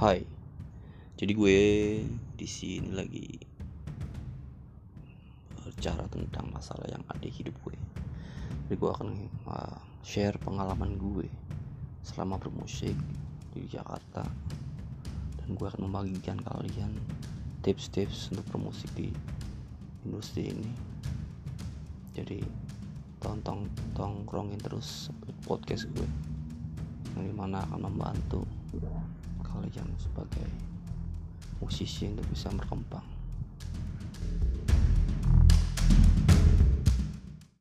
Hai. Jadi gue di sini lagi bicara tentang masalah yang ada di hidup gue. Jadi gue akan uh, share pengalaman gue selama bermusik di Jakarta dan gue akan membagikan kalian tips-tips untuk bermusik di industri ini. Jadi tonton tongkrongin terus podcast gue yang di mana akan membantu kalian sebagai musisi untuk bisa berkembang